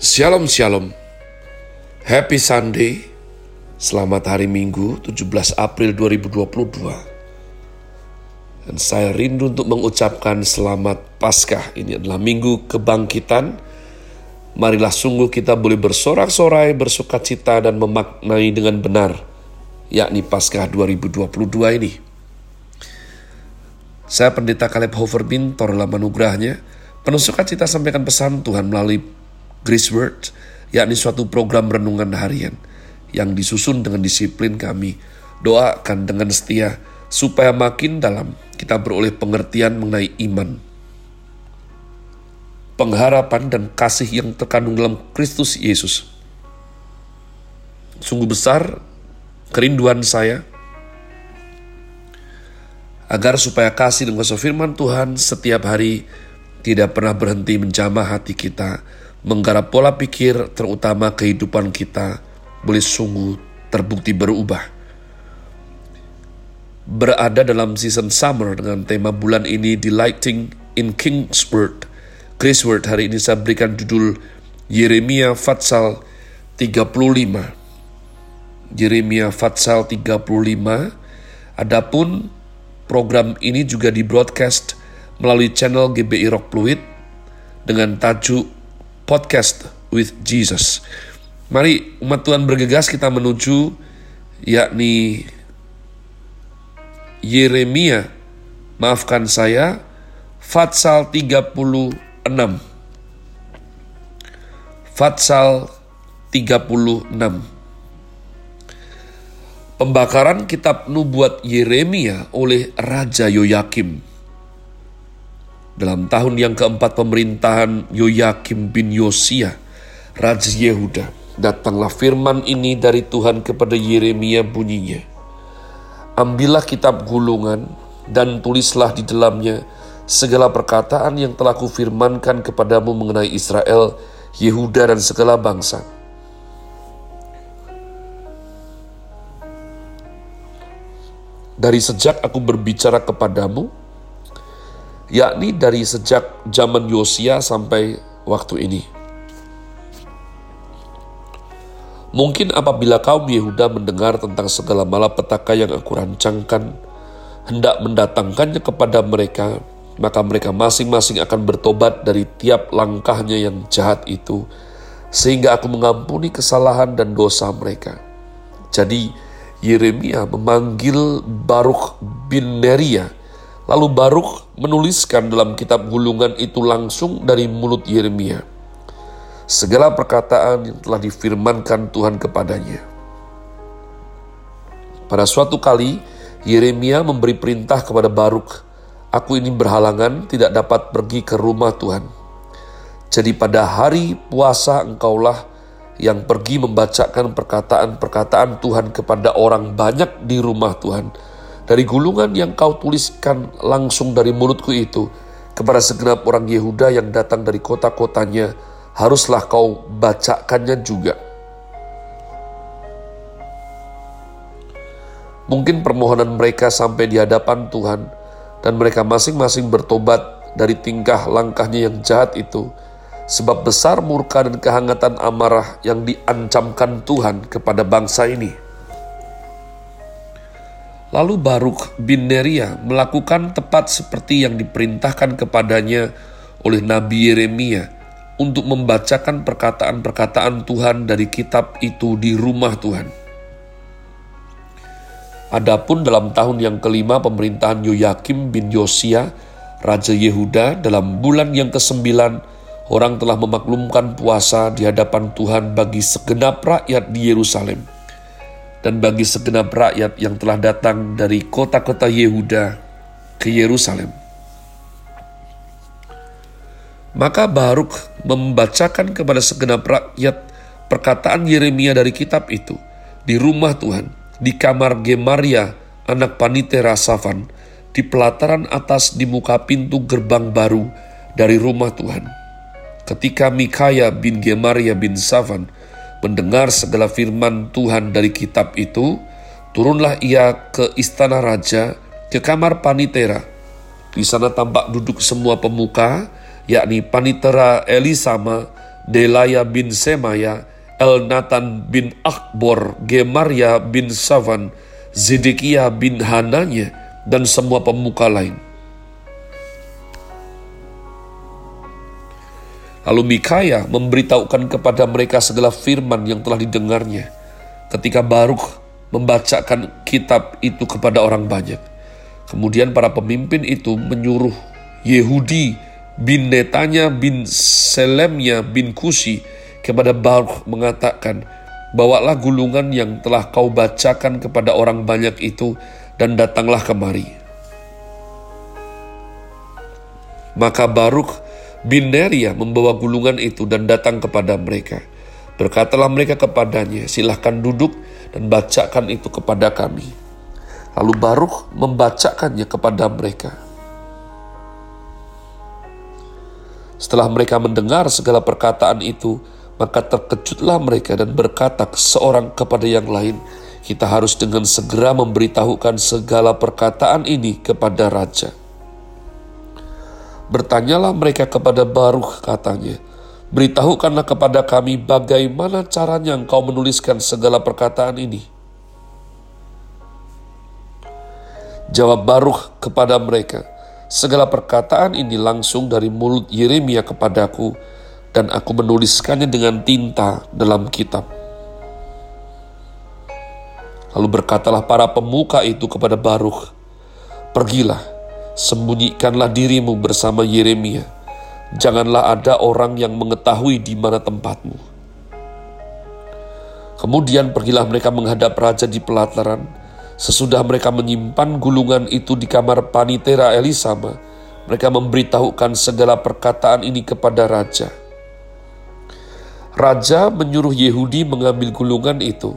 Shalom Shalom. Happy Sunday. Selamat hari Minggu 17 April 2022 Dan saya rindu untuk mengucapkan selamat Paskah. Ini adalah Minggu Kebangkitan. Marilah sungguh kita boleh bersorak-sorai, bersuka cita dan memaknai dengan benar Yakni Paskah 2022 ini. Saya Pendeta Caleb Hoverbin, Torla Manugrahnya Penuh sukacita sampaikan pesan Tuhan melalui Grace Word, yakni suatu program renungan harian yang disusun dengan disiplin kami. Doakan dengan setia supaya makin dalam kita beroleh pengertian mengenai iman, pengharapan dan kasih yang terkandung dalam Kristus Yesus. Sungguh besar kerinduan saya agar supaya kasih dan kuasa firman Tuhan setiap hari tidak pernah berhenti menjamah hati kita, menggarap pola pikir terutama kehidupan kita boleh sungguh terbukti berubah. Berada dalam season summer dengan tema bulan ini Delighting in King's Word. Chris Word hari ini saya berikan judul Yeremia Fatsal 35. Yeremia Fatsal 35. Adapun program ini juga di broadcast melalui channel GBI Rock Fluid dengan tajuk podcast with Jesus. Mari umat Tuhan bergegas kita menuju yakni Yeremia, maafkan saya, Fatsal 36. Fatsal 36. Pembakaran kitab nubuat Yeremia oleh Raja Yoyakim dalam tahun yang keempat pemerintahan Yoyakim bin Yosia, Raja Yehuda, datanglah firman ini dari Tuhan kepada Yeremia bunyinya. Ambillah kitab gulungan dan tulislah di dalamnya segala perkataan yang telah kufirmankan kepadamu mengenai Israel, Yehuda dan segala bangsa. Dari sejak aku berbicara kepadamu, yakni dari sejak zaman Yosia sampai waktu ini. Mungkin apabila kaum Yehuda mendengar tentang segala malapetaka yang aku rancangkan, hendak mendatangkannya kepada mereka, maka mereka masing-masing akan bertobat dari tiap langkahnya yang jahat itu, sehingga aku mengampuni kesalahan dan dosa mereka. Jadi, Yeremia memanggil Baruch bin Neria, Lalu Baruk menuliskan dalam kitab gulungan itu langsung dari mulut Yeremia. Segala perkataan yang telah difirmankan Tuhan kepadanya. Pada suatu kali, Yeremia memberi perintah kepada Baruk, Aku ini berhalangan tidak dapat pergi ke rumah Tuhan. Jadi pada hari puasa engkaulah yang pergi membacakan perkataan-perkataan Tuhan kepada orang banyak di rumah Tuhan dari gulungan yang kau tuliskan langsung dari mulutku itu kepada segenap orang Yehuda yang datang dari kota-kotanya, haruslah kau bacakannya juga. Mungkin permohonan mereka sampai di hadapan Tuhan dan mereka masing-masing bertobat dari tingkah langkahnya yang jahat itu, sebab besar murka dan kehangatan amarah yang diancamkan Tuhan kepada bangsa ini. Lalu Baruk bin Neria melakukan tepat seperti yang diperintahkan kepadanya oleh Nabi Yeremia untuk membacakan perkataan-perkataan Tuhan dari kitab itu di rumah Tuhan. Adapun dalam tahun yang kelima pemerintahan Yoyakim bin Yosia, Raja Yehuda, dalam bulan yang kesembilan, orang telah memaklumkan puasa di hadapan Tuhan bagi segenap rakyat di Yerusalem dan bagi segenap rakyat yang telah datang dari kota-kota Yehuda ke Yerusalem. Maka Baruk membacakan kepada segenap rakyat perkataan Yeremia dari kitab itu di rumah Tuhan, di kamar Gemaria, anak Panitera Safan, di pelataran atas di muka pintu gerbang baru dari rumah Tuhan. Ketika Mikaya bin Gemaria bin Safan mendengar segala firman Tuhan dari kitab itu, turunlah ia ke istana raja, ke kamar panitera. Di sana tampak duduk semua pemuka, yakni panitera Elisama, Delaya bin Semaya, Elnatan bin Akbor, Gemaria bin Savan, Zedekia bin Hananya, dan semua pemuka lain. Lalu Mikaya memberitahukan kepada mereka segala firman yang telah didengarnya. Ketika Baruk membacakan kitab itu kepada orang banyak. Kemudian para pemimpin itu menyuruh Yehudi bin Netanya bin Selemnya bin Kusi kepada Baruch mengatakan, Bawalah gulungan yang telah kau bacakan kepada orang banyak itu dan datanglah kemari. Maka Baruch bin Neria membawa gulungan itu dan datang kepada mereka. Berkatalah mereka kepadanya, silahkan duduk dan bacakan itu kepada kami. Lalu Baruch membacakannya kepada mereka. Setelah mereka mendengar segala perkataan itu, maka terkejutlah mereka dan berkata seorang kepada yang lain, kita harus dengan segera memberitahukan segala perkataan ini kepada raja. Bertanyalah mereka kepada Baruch katanya, beritahukanlah kepada kami bagaimana caranya engkau menuliskan segala perkataan ini. Jawab Baruch kepada mereka, Segala perkataan ini langsung dari mulut Yeremia kepadaku, dan aku menuliskannya dengan tinta dalam kitab. Lalu berkatalah para pemuka itu kepada Baruch, Pergilah, sembunyikanlah dirimu bersama Yeremia. Janganlah ada orang yang mengetahui di mana tempatmu. Kemudian pergilah mereka menghadap raja di pelataran, Sesudah mereka menyimpan gulungan itu di kamar panitera Elisama, mereka memberitahukan segala perkataan ini kepada raja. Raja menyuruh Yehudi mengambil gulungan itu,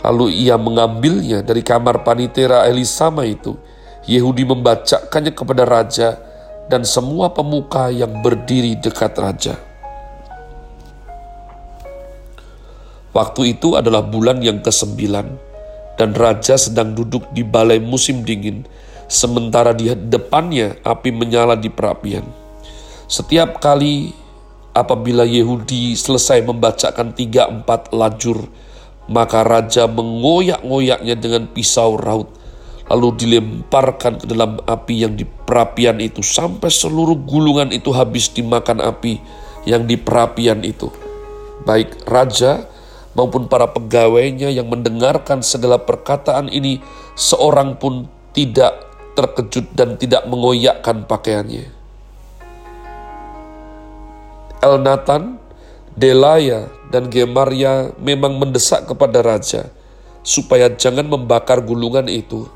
lalu ia mengambilnya dari kamar panitera Elisama itu. Yehudi membacakannya kepada raja dan semua pemuka yang berdiri dekat raja. Waktu itu adalah bulan yang kesembilan dan raja sedang duduk di balai musim dingin, sementara di depannya api menyala di perapian. Setiap kali apabila Yehudi selesai membacakan tiga empat lajur, maka raja mengoyak-ngoyaknya dengan pisau raut, lalu dilemparkan ke dalam api yang di perapian itu sampai seluruh gulungan itu habis dimakan api yang di perapian itu. Baik raja maupun para pegawainya yang mendengarkan segala perkataan ini, seorang pun tidak terkejut dan tidak mengoyakkan pakaiannya. Elnatan, Delaya, dan Gemaria memang mendesak kepada raja supaya jangan membakar gulungan itu,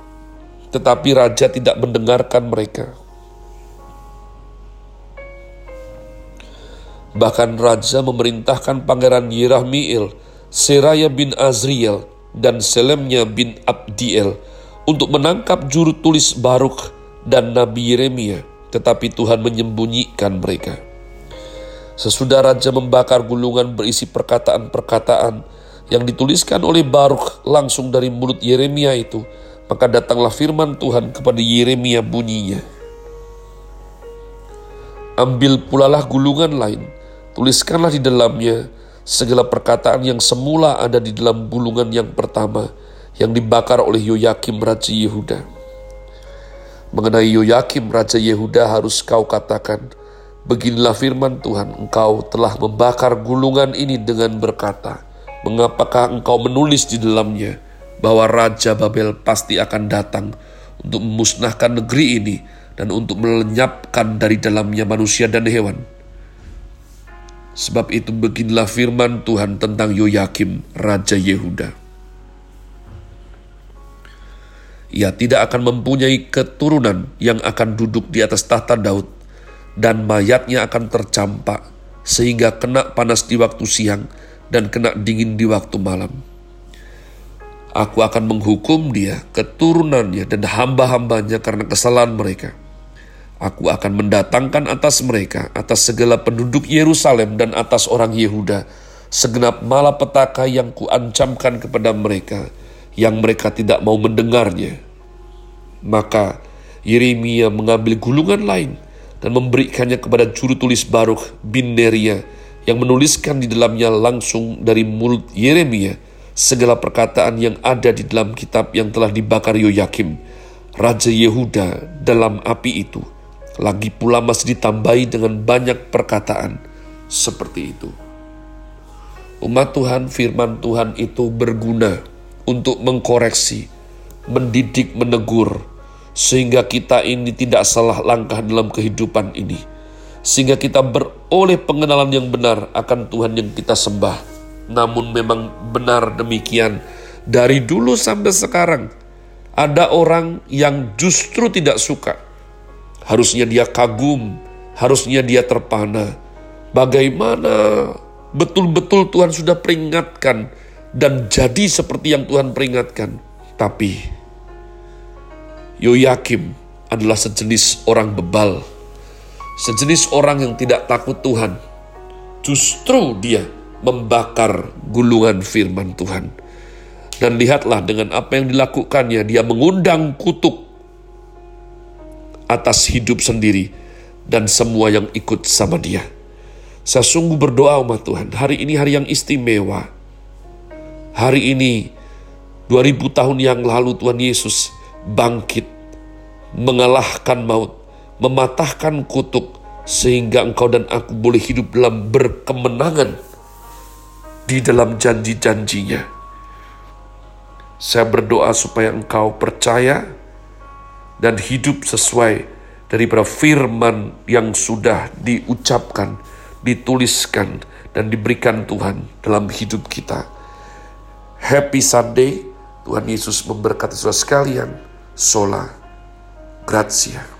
tetapi raja tidak mendengarkan mereka. Bahkan raja memerintahkan pangeran Yerahmiel Seraya bin Azriel, dan Selemnya bin Abdiel untuk menangkap juru tulis Baruk dan Nabi Yeremia, tetapi Tuhan menyembunyikan mereka. Sesudah raja membakar gulungan berisi perkataan-perkataan yang dituliskan oleh Baruk langsung dari mulut Yeremia itu, maka datanglah firman Tuhan kepada Yeremia bunyinya. Ambil pulalah gulungan lain, tuliskanlah di dalamnya segala perkataan yang semula ada di dalam bulungan yang pertama yang dibakar oleh Yoyakim Raja Yehuda. Mengenai Yoyakim Raja Yehuda harus kau katakan, Beginilah firman Tuhan, engkau telah membakar gulungan ini dengan berkata, Mengapakah engkau menulis di dalamnya bahwa Raja Babel pasti akan datang untuk memusnahkan negeri ini dan untuk melenyapkan dari dalamnya manusia dan hewan?' Sebab itu beginilah firman Tuhan tentang Yoyakim, Raja Yehuda. Ia tidak akan mempunyai keturunan yang akan duduk di atas tahta Daud, dan mayatnya akan tercampak, sehingga kena panas di waktu siang dan kena dingin di waktu malam. Aku akan menghukum dia, keturunannya, dan hamba-hambanya karena kesalahan mereka.' Aku akan mendatangkan atas mereka, atas segala penduduk Yerusalem dan atas orang Yehuda, segenap malapetaka yang kuancamkan kepada mereka, yang mereka tidak mau mendengarnya. Maka Yeremia mengambil gulungan lain dan memberikannya kepada juru tulis Baruch bin Neria yang menuliskan di dalamnya langsung dari mulut Yeremia segala perkataan yang ada di dalam kitab yang telah dibakar Yoyakim, Raja Yehuda dalam api itu. Lagi pula masih ditambahi dengan banyak perkataan seperti itu. Umat Tuhan, firman Tuhan itu berguna untuk mengkoreksi, mendidik, menegur, sehingga kita ini tidak salah langkah dalam kehidupan ini sehingga kita beroleh pengenalan yang benar akan Tuhan yang kita sembah. Namun memang benar demikian, dari dulu sampai sekarang ada orang yang justru tidak suka. Harusnya dia kagum, harusnya dia terpana. Bagaimana betul-betul Tuhan sudah peringatkan dan jadi seperti yang Tuhan peringatkan. Tapi Yoyakim adalah sejenis orang bebal sejenis orang yang tidak takut Tuhan, justru dia membakar gulungan firman Tuhan. Dan lihatlah dengan apa yang dilakukannya, dia mengundang kutuk atas hidup sendiri dan semua yang ikut sama dia. Saya sungguh berdoa umat Tuhan, hari ini hari yang istimewa. Hari ini, 2000 tahun yang lalu Tuhan Yesus bangkit, mengalahkan maut, mematahkan kutuk, sehingga engkau dan aku boleh hidup dalam berkemenangan di dalam janji-janjinya. Saya berdoa supaya engkau percaya dan hidup sesuai daripada firman yang sudah diucapkan, dituliskan, dan diberikan Tuhan dalam hidup kita. Happy Sunday, Tuhan Yesus memberkati saudara sekalian. Sola Grazie.